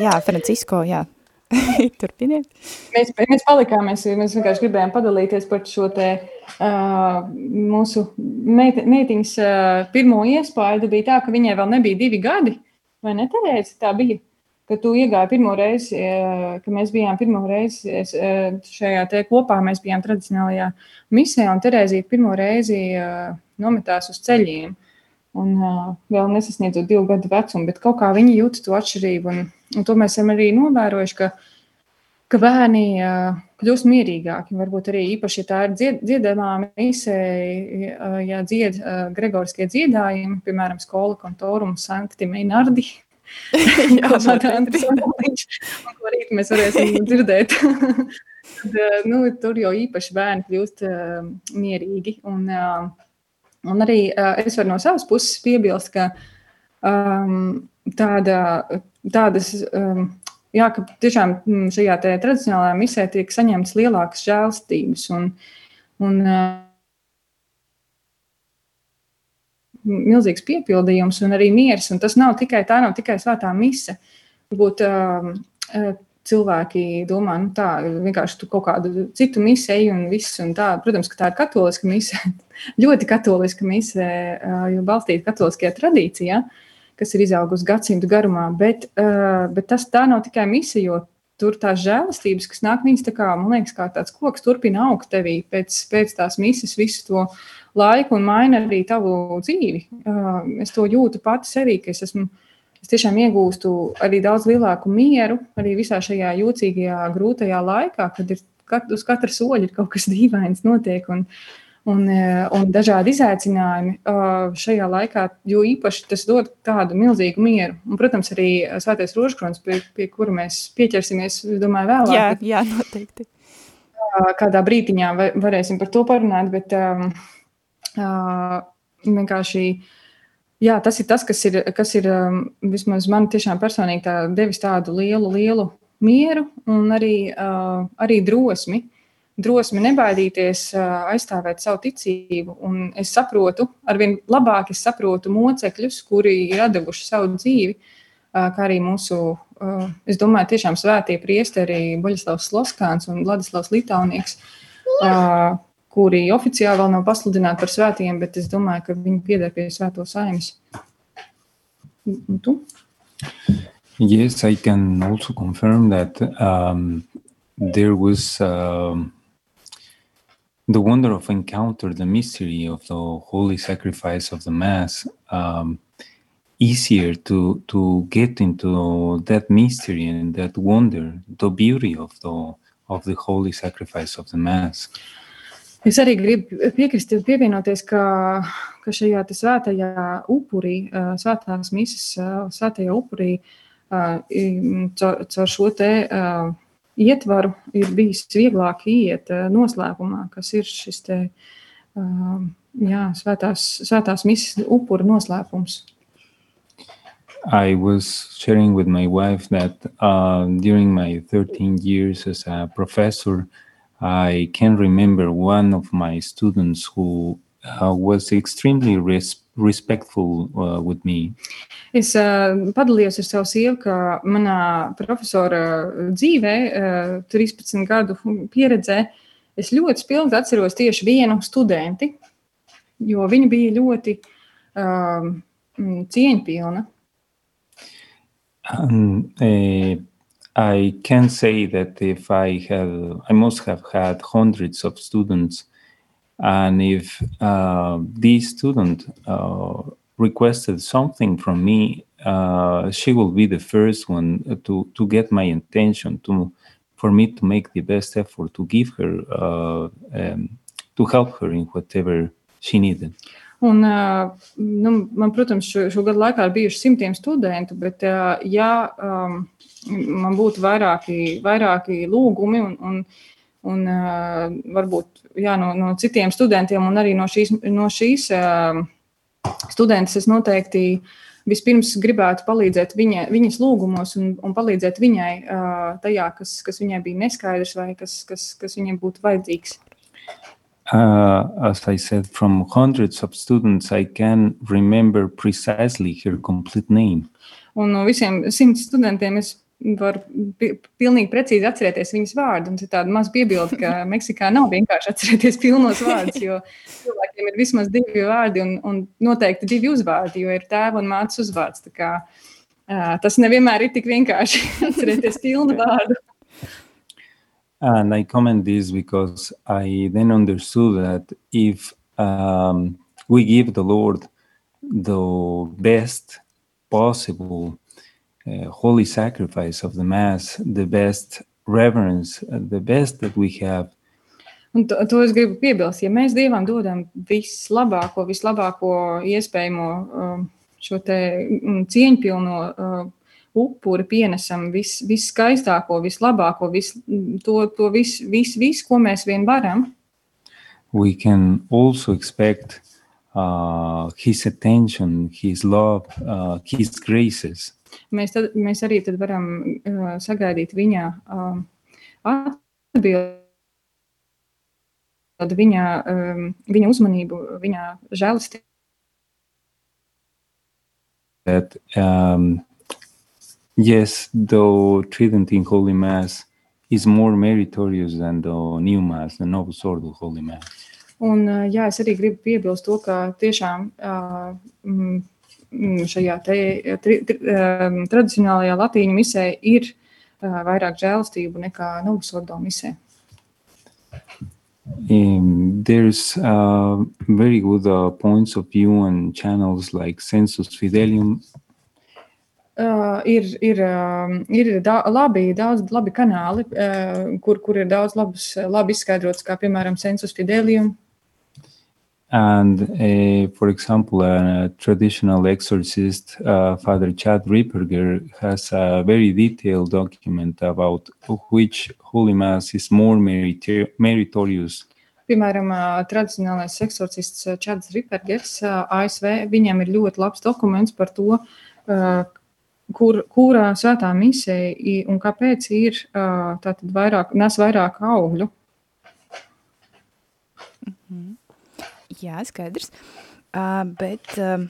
Jā, Francisko, jā, turpiniet. Mēs, mēs palikām, mēs, mēs vienkārši gribējām padalīties par šo te uh, mūsu meit, meitiņas uh, pirmo iespaidu. Bija tā, ka viņai vēl nebija divi gadi, vai ne, Terēzi? Tā bija, ka tu iegāji pirmo reizi, uh, ka mēs bijām pirmo reizi uh, šajā te kopā, mēs bijām tradicionālajā misē, un Terēzija pirmo reizi nometās uz ceļiem. Un vēl nesasniedzot divu gadu vecumu, bet kaut kā viņi jūtas to atšķirību. Un, un to mēs esam arī novērojuši, ka, ka bērni kļūst mierīgāki. Varbūt arī īpaši, ja tā ir dzied, dziedamā misē, ja dzied gregoriskie dziedājumi, piemēram, skola kontorum sankti meinardi. Jā, Andris Ozoliņš, un ko rīt mēs varēsim dzirdēt. Tad, uh, nu, tur jau īpaši bērni kļūst uh, mierīgi. Un, uh, Un arī uh, es varu no savas puses piebilst, ka um, tāda, tādas um, jā, ka tiešām mm, šajā tradicionālajā misē tiek saņemts lielākas žēlstības un, un uh, milzīgs piepildījums un arī miers. Un tas nav tikai tā, nav tikai svētā mise. Varbūt uh, cilvēki domā, nu tā, vienkārši tu kaut kādu citu misiju un viss, un tā, protams, ka tā ir katoliska mise, ļoti katoliska mise, jo balstīta katoliskajā tradīcijā, kas ir izaugusi gadsimtu garumā, bet, bet tas tā nav tikai misija, jo tur tās žēlastības, kas nāk, viņas tā kā, man liekas, kā tāds koks turpina augt tevī pēc, pēc tās misijas visu to laiku un maina arī tavu dzīvi. Es to jūtu pati sevī, ka es esmu es tiešām iegūstu arī daudz lielāku mieru, arī visā šajā jūtīgajā, grūtajā laikā, kad ir kat, uz katra soļa ir kaut kas dīvains notiek. Un, un, un dažādi izaicinājumi šajā laikā, jo īpaši tas dod tādu milzīgu mieru. Un, protams, arī Svētais Rožkrons, pie, pie kura mēs pieķersimies, domāju, vēlāk. Jā, jā noteikti. Kādā brīdiņā varēsim par to parunāt, bet um, vienkārši uh, Jā, tas ir tas, kas ir, kas ir um, vismaz man tiešām personīgi tā devis tādu lielu, lielu mieru un arī, uh, arī drosmi. Drosmi nebaidīties uh, aizstāvēt savu ticību. Un es saprotu, arvien labāk es saprotu mocekļus, kuri ir devuši savu dzīvi, uh, kā arī mūsu, es domāju, tiešām svētie priesteri Boļislavs Sloskāns un Vladislavs Litaunieks kuri oficiāli vēl nav pasludināti par svētiem, bet es domāju, ka viņi pieder pie svēto saimnes. Yes, I can also confirm that um, there was um, the wonder of encounter the mystery of the holy sacrifice of the mass. Um, easier to to get into that mystery and that wonder, the beauty of the of the holy sacrifice of the mass. Es arī gribu piekrist, pievienoties, ka, ka šajā svētajā upurī, svētās misijas, svētajā upurī, caur, caur šo te ietvaru ir bijis vieglāk iet noslēpumā, kas ir šis te, jā, svētās, svētās misijas upura noslēpums. I was sharing with my wife that uh, during my 13 years as a professor, uh, I can remember one of my students who uh, was extremely res respectful uh, with me. Es uh, padalījos ar savu sievu, ka manā profesora dzīvē, uh, 13 gadu pieredzē, es ļoti spilgti atceros tieši vienu studenti, jo viņa bija ļoti uh, cieņpilna. Um, eh, I can say that if I have, I must have had hundreds of students, and if uh, this student uh, requested something from me, uh, she will be the first one to to get my attention to for me to make the best effort to give her uh, um, to help her in whatever she needed. Un, nu, man, protams, šo, šo gadu laikā ir bijuši simtiem studentu, bet, ja man būtu vairāki, vairāki lūgumi un, un, un varbūt jā, no, no citiem studentiem, un arī no šīs, no šīs studentes, es noteikti vispirms gribētu palīdzēt viņa, viņas lūgumos un, un palīdzēt viņai tajā, kas, kas viņai bija neskaidrs vai kas, kas, kas viņai būtu vajadzīgs. Uh, as I said, from hundreds of students, I can remember precisely her complete name. Un no visiem simts studentiem es varu pilnīgi precīzi atcerēties viņas vārdu. Un tas ir tāds mazs piebilde, ka Meksikā nav vienkārši atcerēties pilnos vārdus, jo cilvēkiem ir vismaz divi vārdi un, un noteikti divi uzvārdi, jo ir tēva un mātes uzvārds. Kā, uh, tas nevienmēr ir tik vienkārši atcerēties pilnu vārdu. And I comment this because I then understood that if um, we give the Lord the best possible uh, holy sacrifice of the Mass, the best reverence, the best that we have. Un to, to es gribu piebilst, ja mēs Dievam dodam vislabāko, vislabāko iespējamo um, šo te mm, cieņpilno uh, upuri pienesam vis, viskaistāko, vislabāko, vis, to, to visu, vis, vis, ko mēs vien varam. We can also expect uh, his attention, his love, uh, his graces. mēs, tad, mēs arī tad varam uh, sagaidīt viņa uh, atbildi viņa, um, viņa uzmanību, viņa žēlastību. That um, yes, the Trident in Holy Mass is more meritorious than the new Mass, the Novus Ordo Holy Mass. Un, uh, jā, es arī gribu piebilst to, ka tiešām uh, mm, šajā te, tri, tri, um, tradicionālajā latīņu misē ir uh, vairāk žēlastību nekā Novus Ordo misē. Um, there's uh, very good uh, points of view on channels like Census Fidelium. Uh, ir ir, uh, ir da labi, daudz labi kanāli, uh, kur, kur ir daudz labus, labi izskaidrots, kā piemēram Census Fidelium. And uh, for example, a traditional exorcist, uh, Father Chad Ripperger, has a very detailed document about which Holy Mass is more merito- meritorious. Piemēram, tradicionālais eksorcists Čads Rippergers, ASV, viņam ir ļoti labs dokuments par to, uh, kur, kurā svētā misē i- un kāpēc ir vairāk, nes vairāk augļu. Jā, skaidrs. Uh, bet uh,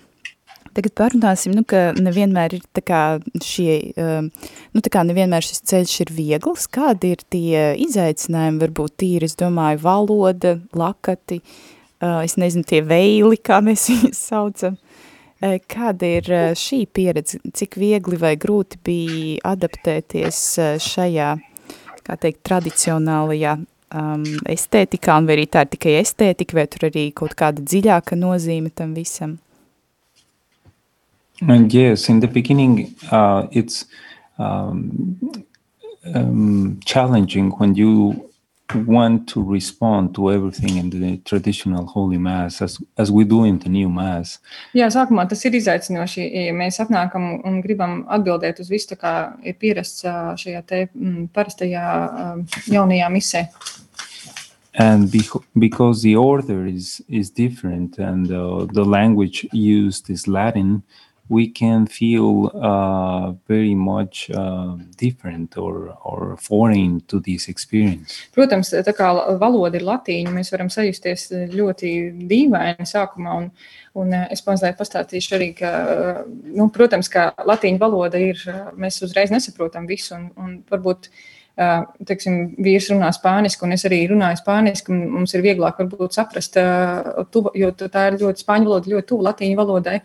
tagad parunāsim, nu, ka nevienmēr ir tā kā šie, uh, nu, tā kā nevienmēr šis ceļš ir viegls. Kādi ir tie izaicinājumi, varbūt tīri, es domāju, valoda, lakati, uh, es nezinu, tie veili, kā mēs viņus saucam. Uh, kāda ir uh, šī pieredze? Cik viegli vai grūti bija adaptēties uh, šajā, kā teikt, tradicionālajā um, estētikā, un vai arī tā ir tikai estētika, vai tur arī kaut kāda dziļāka nozīme tam visam? And yes, in the beginning, uh, it's um, um, challenging when you want to respond to everything in the traditional Holy Mass, as, as we do in the new Mass. Jā, sākumā tas ir izaicinoši, ja mēs atnākam un gribam atbildēt uz visu, kā ir pierasts šajā te mm, parastajā jaunajā misē. and because the order is is different and uh, the language used is latin we can feel uh, very much uh, different or or foreign to this experience Protams, tā kā valoda ir latīņa, mēs varam sajusties ļoti dīvaini sākumā. Un, un ā, es mazliet pastāstīšu arī, ka, ā, nu, protams, ka latīņu valoda ir, ā, mēs uzreiz nesaprotam visu. Un, un varbūt, ā, teiksim, vīrs runā spāniski, un es arī runāju spāniski, mums ir vieglāk varbūt saprast, ā, tuva, jo tā ir ļoti spāņu valoda, ļoti tuva latīņu valodai.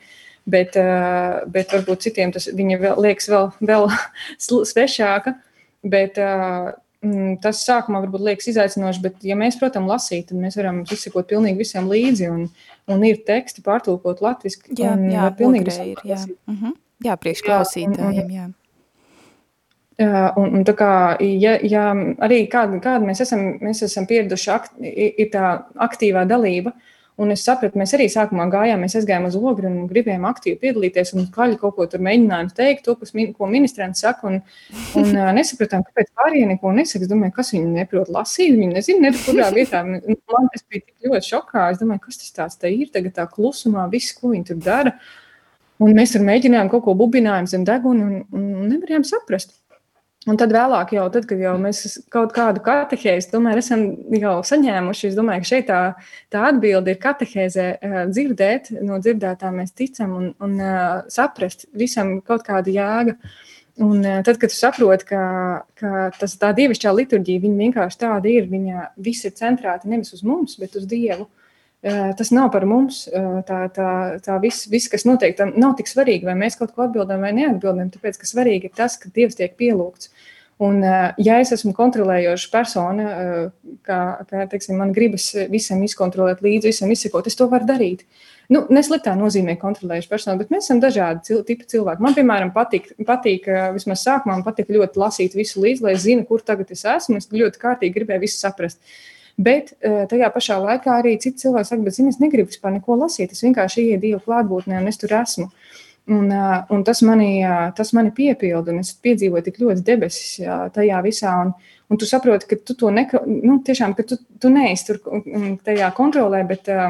Bet, ā, bet varbūt citiem tas liekas vēl, vēl svešāka. Bet, ā, mm, tas sākumā varbūt liekas izaicinoši, bet, ja mēs, protams, lasīt, tad mēs varam izsekot pilnīgi visiem līdzi. Un, un ir teksti pārtulkot latviešu. Jā, jā, var pilnīgi visam ir, jā. Uh -huh. Jā, priekš Jā, un- jā. Jā, un, un tā kā, ja, ja arī kāda, kāda mēs esam, mēs esam pieraduši, akt, ir tā aktīvā dalība. Un es sapratu, mēs arī sākumā gājām, mēs aizgājām uz ogri un gribējām aktīvi piedalīties. Un kaļi kaut ko tur mēģinājām teikt, to, kas, ko ministrants saka. Un, un nesapratām, kāpēc pārējie neko nesaka. Es domāju, kas viņi neprot lasīt. Viņi nezina, ne kurā vietā. Man tas bija tik ļoti šokā. Es domāju, kas tas tāds te ir tagad tā klusumā, viss, ko viņi tur dara. Un mēs tur mēģinājām kaut ko bubinājām zem deguna un, un nevarējām saprast. Un tad vēlāk, jau tad, kad jau mēs kaut kādu katehēzi tomēr esam jau saņēmuši, es domāju, ka šeit tā, tā atbilde ir katehēzē eh, dzirdēt, no dzirdētā mēs ticam un, un eh, saprast visam kaut kāda jēga. Un eh, tad, kad tu saproti, ka, ka tas tā dievišķā liturģija, vienkārši tāda ir, viņa viss ir centrēta nevis uz mums, bet uz Dievu. Eh, Tas nav par mums. eh, Tā, tā, tā viss, viss, kas notiek, tam nav tik svarīgi, vai mēs kaut ko atbildam vai neatbildam. Tāpēc, ka svarīgi ir tas, ka Dievs tiek pielūgts. Un, eh, ja es esmu kontrolējoša persona, eh, kā, kā teiksim, man gribas visam izkontrolēt līdzi, visam izsekot, es to varu darīt. Nu, nesliktā nozīmē kontrolējuši personu, bet mēs esam dažādi cil tipi cilvēki. Man, piemēram, patīk, patīk eh, vismaz sākumā, man patīk ļoti lasīt visu līdzi, lai es zinu, kur tagad es esmu. Es ļoti kārtīgi gribēju visu saprast. Bet eh, tajā pašā laikā arī citi cilvēki saka, bet zini, es negribu vispār neko lasīt. Es vienkārši ieeju Dieva klātbūtnē un es tur esmu. Un, ā, un tas, mani, ā, tas mani piepilda, un es piedzīvoju tik ļoti debesis tajā visā. Un, un tu saproti, ka tu to neko, nu, tiešām, ka tu, tu neesi tur tajā kontrolē, bet, ā,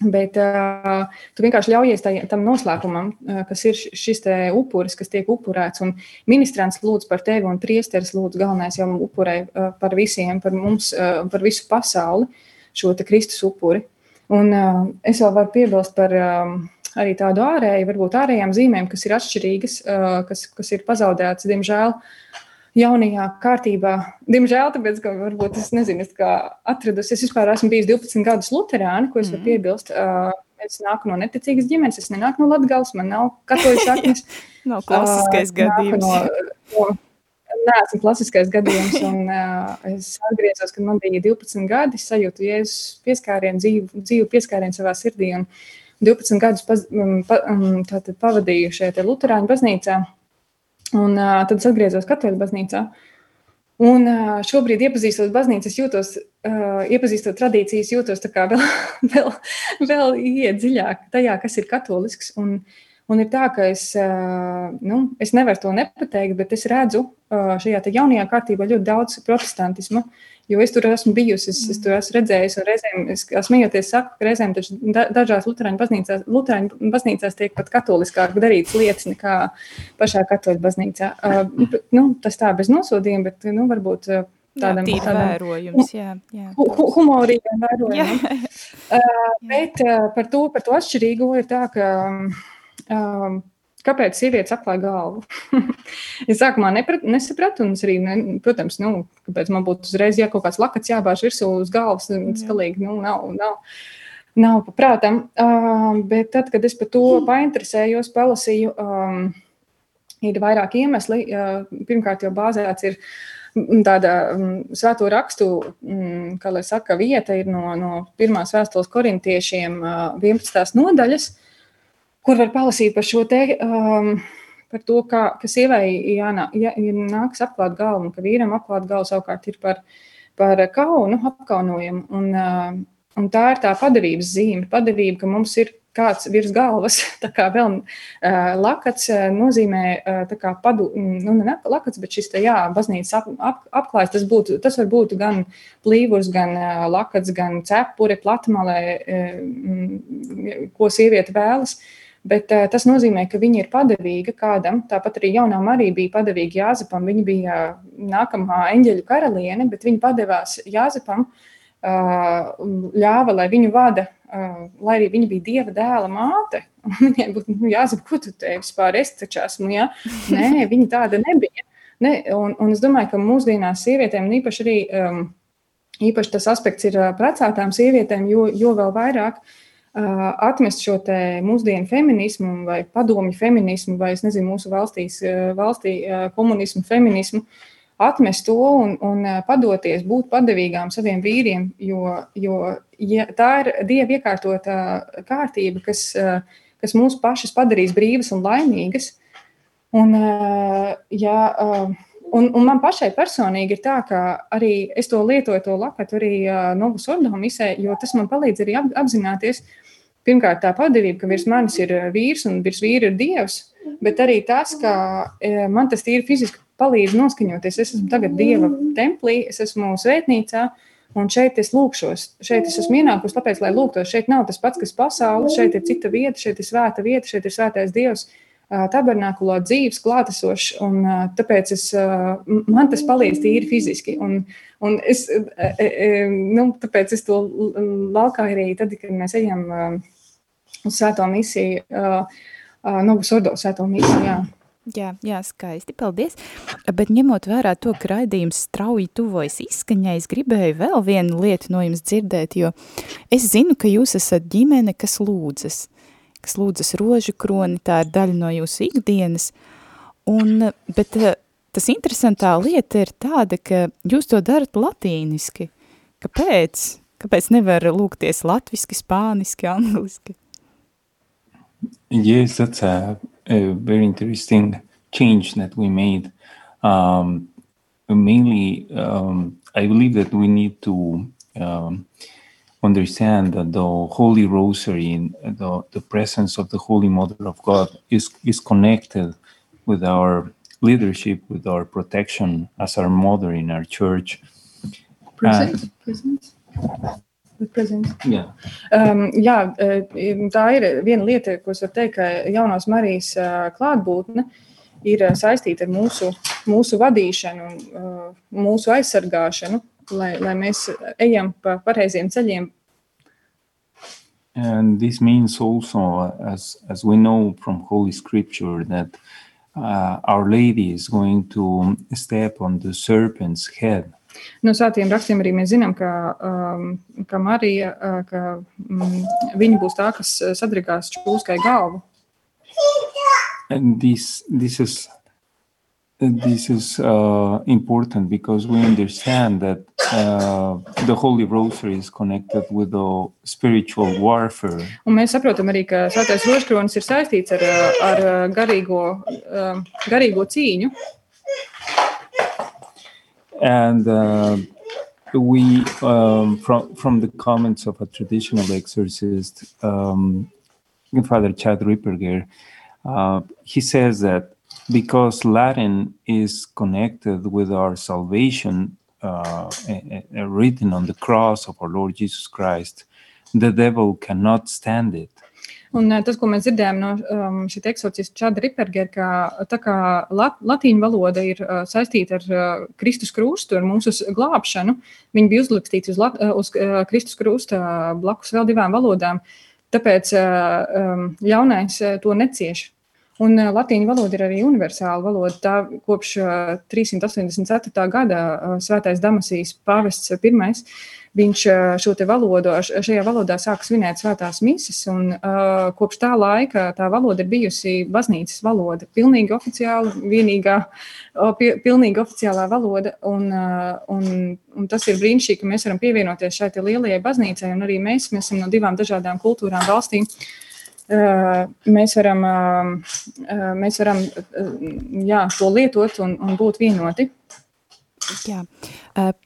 Bet uh, tu vienkārši ļaujies tai, tam noslēpumam, uh, kas ir šis upuris, kas tiek upurēts. Un ministrants lūdz par tevi, un priesteris lūdz galvenais jau upurē uh, par visiem, par mums, uh, par visu pasauli šo Kristus upuri. Un uh, es vēl varu piebilst par uh, arī tādu ārēju, varbūt ārējām zīmēm, kas ir atšķirīgas, uh, kas, kas ir pazaudētas, diemžēl. Jaunajā kārtībā, diemžēl, tāpēc, ka varbūt es nezinu, es atradusi, es vispār esmu bijis 12 gadus Lutāņu, ko es varu mm. piebilst. Uh, es nāku no neticīgas ģimenes, es nenāku no Latvijas, man nav katoļu saknes. nav klasiskais uh, gadījums. No, no, Nē, esmu klasiskais gadījums. Un, uh, es atgriezos, kad man bija 12 gadi. Es sajūtu jēzus pieskārienu, dzīvu, dzīvu pieskārienu savā sirdī. Un 12 gadus paz, pa, tātad, pavadīju šeit, Lutāņu baznīcā. Un uh, tad es atgriezos Katoļu baznīcā. Un uh, šobrīd, iepazīstot baznīcu, es jūtos, uh, iepazīstot tradīcijas, jūtos vēl, vēl, vēl iet dziļāk tajā, kas ir katolisks. Un, un ir tā, ka es, uh, nu, es nevaru to nepateikt, bet es redzu uh, šajā jaunajā kārtībā ļoti daudz protestantismu. Uh, Jo es tur esmu bijusi, es, es tur esmu redzējusi, un reizēm, es, smējoties, saku, ka reizēm da, dažās Lutāņu baznīcās, Lutāņu baznīcās tiek pat katoliskāk darītas lietas nekā pašā katoļu baznīcā. Uh, nu, tas tā bez nosodījuma, bet nu, varbūt. Uh, Tādam, vērojums, jā, jā. Hu humorīgam vērojumam. Uh, bet uh, par, to, par to atšķirīgo ir tā, ka um, Kāpēc sievietes atklāja galvu? es sākumā neprat, nesapratu, un es arī, ne, protams, nu, kāpēc man būtu uzreiz jā, kaut kāds lakats jābāž virsū uz galvas. Tas galīgi nu, nav, nav, nav paprātam. Uh, bet tad, kad es par to painteresējos, palasīju, um, ir vairāk iemesli. Uh, pirmkārt, jau bāzēts ir tāda um, svēto rakstu, um, kā lai saka, vieta ir no, no pirmās vēstules korintiešiem uh, 11. nodaļas. Uh, kur var palasīt par šo te. Um, par to, kā, ka sievai jānāk, jā, nāks apklāt galvu, un ka vīram apklāt galvu savukārt ir par, par kaunu, apkaunojumu. Un, uh, un tā ir tā padavības zīme, padavība, ka mums ir kāds virs galvas. Tā kā vēl uh, lakats uh, nozīmē uh, kā padu, nu, ne lakats, bet šis te, jā, baznīcas ap, ap, apklājs. Tas, būtu, tas var būt gan plīvurs, gan lakats, gan cepure, platmalē, uh, ko sieviete vēlas. Uh, Bet uh, tas nozīmē, ka viņa ir padavīga kādam. Tāpat arī jaunā Marija bija padavīga Jāzepam. Viņa bija nākamā eņģeļu karaliene, bet viņa padevās Jāzepam, uh, ļāva, lai viņu vada, uh, lai arī viņa bija dieva dēla māte. Viņai būtu nu, jāsaka, ko tu te vispār esi taču esmu. Ja? Nē, viņa tāda nebija. Ne, un, un es domāju, ka mūsdienās sievietēm, īpaši arī um, īpaši tas aspekts ir precētām sievietēm, jo, jo vēl vairāk uh, atmest šo mūsdienu feminismu vai padomju feminismu, vai nezinu, mūsu valstīs, valstī komunismu, feminismu, atmest to un, un padoties, būt padevīgām saviem vīriem, jo, jo ja tā ir dieva iekārtota kārtība, kas, kas mūs pašas padarīs brīvas un laimīgas. Un, ja, Un, un man pašai personīgi ir tā, ka arī es to lietoju, to lakatu arī uh, Novus Ordo misē, jo tas man palīdz arī ap, apzināties, pirmkārt, tā padevība, ka virs manis ir vīrs un virs vīra ir dievs, bet arī tas, ka uh, man tas tīri fiziski palīdz noskaņoties. Es esmu tagad dieva templī, es esmu svētnīcā. Un šeit es lūkšos, šeit es esmu ienākusi, tāpēc, lai lūgtos. Šeit nav tas pats, kas pasaule, šeit ir cita vieta, šeit ir svēta vieta, šeit ir svētais dievs. Uh, tabernākulā dzīves klātesošs, un tāpēc es, man tas palīdz tīri fiziski. Un, un es, nu, tāpēc es to laukā arī tad, kad mēs ejam uz svēto misiju, Novus Ordo svēto misiju, jā. Jā, jā, skaisti, paldies. Bet ņemot vērā to, ka raidījums strauji tuvojas izskaņai, es gribēju vēl vienu lietu no jums dzirdēt, jo es zinu, ka jūs esat ģimene, kas lūdzas kas lūdzas rožu kroni, tā ir daļa no jūsu ikdienas, un, bet eh, tas interesantā lieta ir tāda, ka jūs to darat latīniski. Kāpēc? Kāpēc nevar lūgties latviski, spāniski, angliski? Yes, that's a, a very interesting change that we made. Um, mainly, um, I believe that we need to um, understand that the Holy Rosary, the, the presence of the Holy Mother of God, is, is connected with our leadership, with our protection as our mother in our church. Presence? presence? Prezents. Yeah. Um, jā, eh, tā ir viena lieta, ko es varu teikt, ka jaunās Marijas eh, klātbūtne ir eh, saistīta ar mūsu, mūsu vadīšanu mūsu aizsargāšanu, lai, lai mēs ejam pa pareiziem ceļiem. And this means also, as, as we know from Holy Scripture, that uh, Our Lady is going to step on the serpent's head. No svētiem rakstiem arī mēs zinām, ka, um, ka Marija, uh, ka mm, viņa būs tā, kas uh, sadrigās čūskai galvu. And this, this is this is uh, important because we understand that uh, the Holy Rosary is connected with the spiritual warfare. Un mēs saprotam arī, ka svētais rožkronis ir saistīts ar, uh, ar uh, garīgo, um, garīgo cīņu. And uh, we, um, from, from the comments of a traditional exorcist, um, Father Chad Ripperger, uh, he says that because Latin is connected with our salvation, uh, eh, eh, written on the cross of our Lord Jesus Christ, the devil cannot stand it. Un tas, ko mēs dzirdējām no um, šī eksorcista Čada Ripergera, ka tā kā lat, latīņu valoda ir uh, saistīta ar uh, Kristus krustu, ar mūsu glābšanu, viņi bija uzlikstīti uz, lat, uz uh, Kristus krusta blakus vēl divām valodām, tāpēc uh, um, ļaunais uh, to necieš. Un uh, latīņu valoda ir arī universāla valoda. Tā kopš uh, 384. gada uh, svētais Damasijas pāvests pirmais viņš šo te valodu, šajā valodā sāka svinēt svētās mises, un kopš tā laika tā valoda ir bijusi baznīcas valoda, pilnīgi oficiāla, vienīgā, pilnīgi oficiālā valoda, un, un, un tas ir brīnišķīgi, ka mēs varam pievienoties šai lielajai baznīcai, un arī mēs, mēs esam no divām dažādām kultūrām valstīm. Uh, mēs varam, mēs varam jā, to lietot un, un būt vienoti. Jā,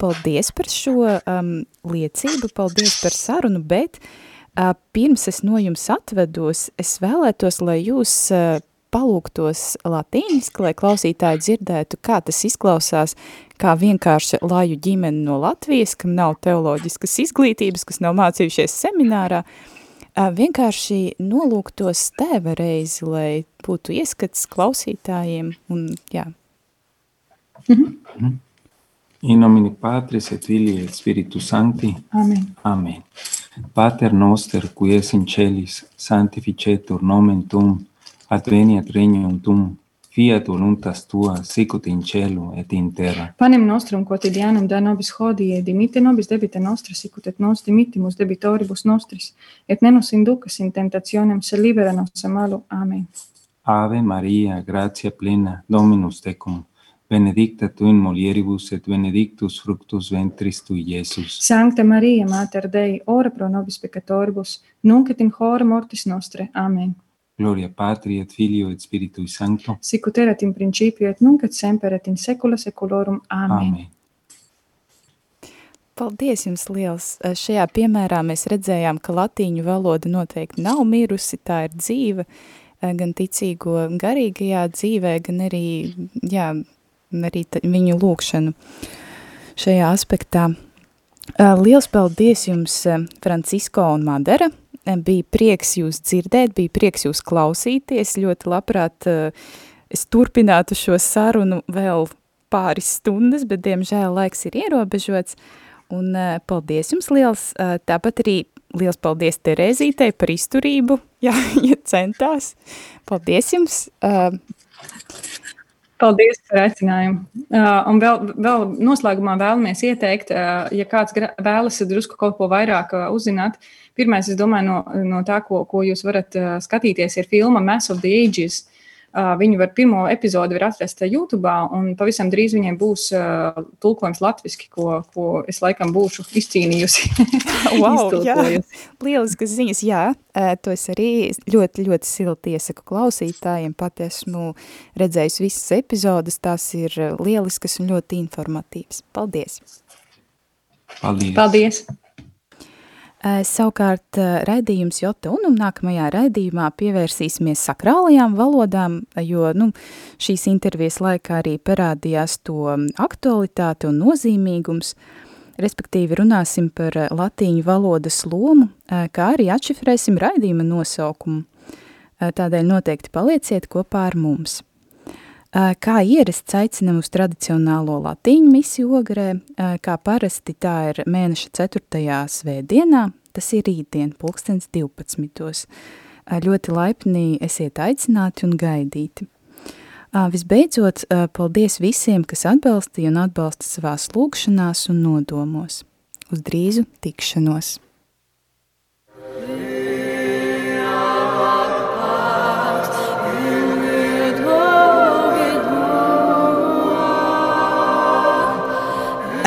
paldies par šo um, liecību, paldies par sarunu, bet uh, pirms es no jums atvedos, es vēlētos, lai jūs uh, palūgtos latīniski, lai klausītāji dzirdētu, kā tas izklausās, kā vienkārši laju ģimeni no Latvijas, kam nav teoloģiskas izglītības, kas nav mācījušies seminārā, uh, vienkārši nolūgtos tēva reizi, lai būtu ieskats klausītājiem un jā. Mm -hmm. In nomine Patris et Filii et Spiritus Sancti. Amen. Amen. Pater noster, qui es in celis, sanctificetur nomen tuum, adveniat regnum tuum, fiat voluntas tua, sicut in cielo et in terra. Panem nostrum quotidianum da nobis hodie, dimite nobis debita nostra, sicut et nos dimittimus debitoribus nostris, et ne nos inducas in tentationem, se libera nos a malo. Amen. Ave Maria, gratia plena, Dominus tecum, benedicta tu in mulieribus et benedictus fructus ventris tui, Iesus. Sancta Maria, Mater Dei, ora pro nobis peccatoribus, nunc et in hora mortis nostre. Amen. Gloria Patri et Filio et Spiritui Sancto. Sicut erat in principio et nunc et semper et in secula seculorum. Amen. Amen. Paldies jums liels! Šajā piemērā mēs redzējām, ka latīņu valoda noteikti nav mirusi, tā ir dzīva, gan ticīgo garīgajā dzīvē, gan arī, jā, arī viņu lūkšanu šajā aspektā. Liels paldies jums, Francisko un Madara! Bija prieks jūs dzirdēt, bija prieks jūs klausīties, ļoti labprāt es turpinātu šo sarunu vēl pāris stundas, bet diemžēl laiks ir ierobežots. Un paldies jums liels, tāpat arī liels paldies Terēzītei par izturību, jā, ja centās. Paldies jums! Paldies par aicinājumu. Uh, un vēl, vēl noslēgumā vēlamies ieteikt, uh, ja kāds vēlas drusku kaut ko vairāk uh, uzzināt. Pirmais, es domāju, no, no tā, ko, ko jūs varat uh, skatīties, ir filma Mass of the Ages. Uh, viņu var pirmo epizodi var atrast YouTube, un pavisam drīz viņai būs uh, tulkojums latviešu, ko, ko es laikam būšu izcīnījusi. wow, jā, lieliskas ziņas, jā, to es arī ļoti, ļoti silti iesaku klausītājiem, pat esmu redzējusi visas epizodes, tās ir lieliskas un ļoti informatīvas. Paldies! Paldies! Paldies. Savukārt raidījums Jota un nākamajā raidījumā pievērsīsimies sakrālajām valodām, jo nu, šīs intervijas laikā arī parādījās to aktualitāte un nozīmīgums. respektīvi runāsim par latīņu valodas lomu, kā arī atšifrēsim raidījuma nosaukumu. Tādēļ noteikti palieciet kopā ar mums. Kā ierasts aicinam uz tradicionālo latīņu misiju ogrē, kā parasti tā ir mēneša 4. svētdienā, tas ir rītdien, pulkstens 12. Ļoti laipni esiet aicināti un gaidīti. Visbeidzot, paldies visiem, kas atbalstīja un atbalsta savās lūkšanās un nodomos. Uz drīzu tikšanos!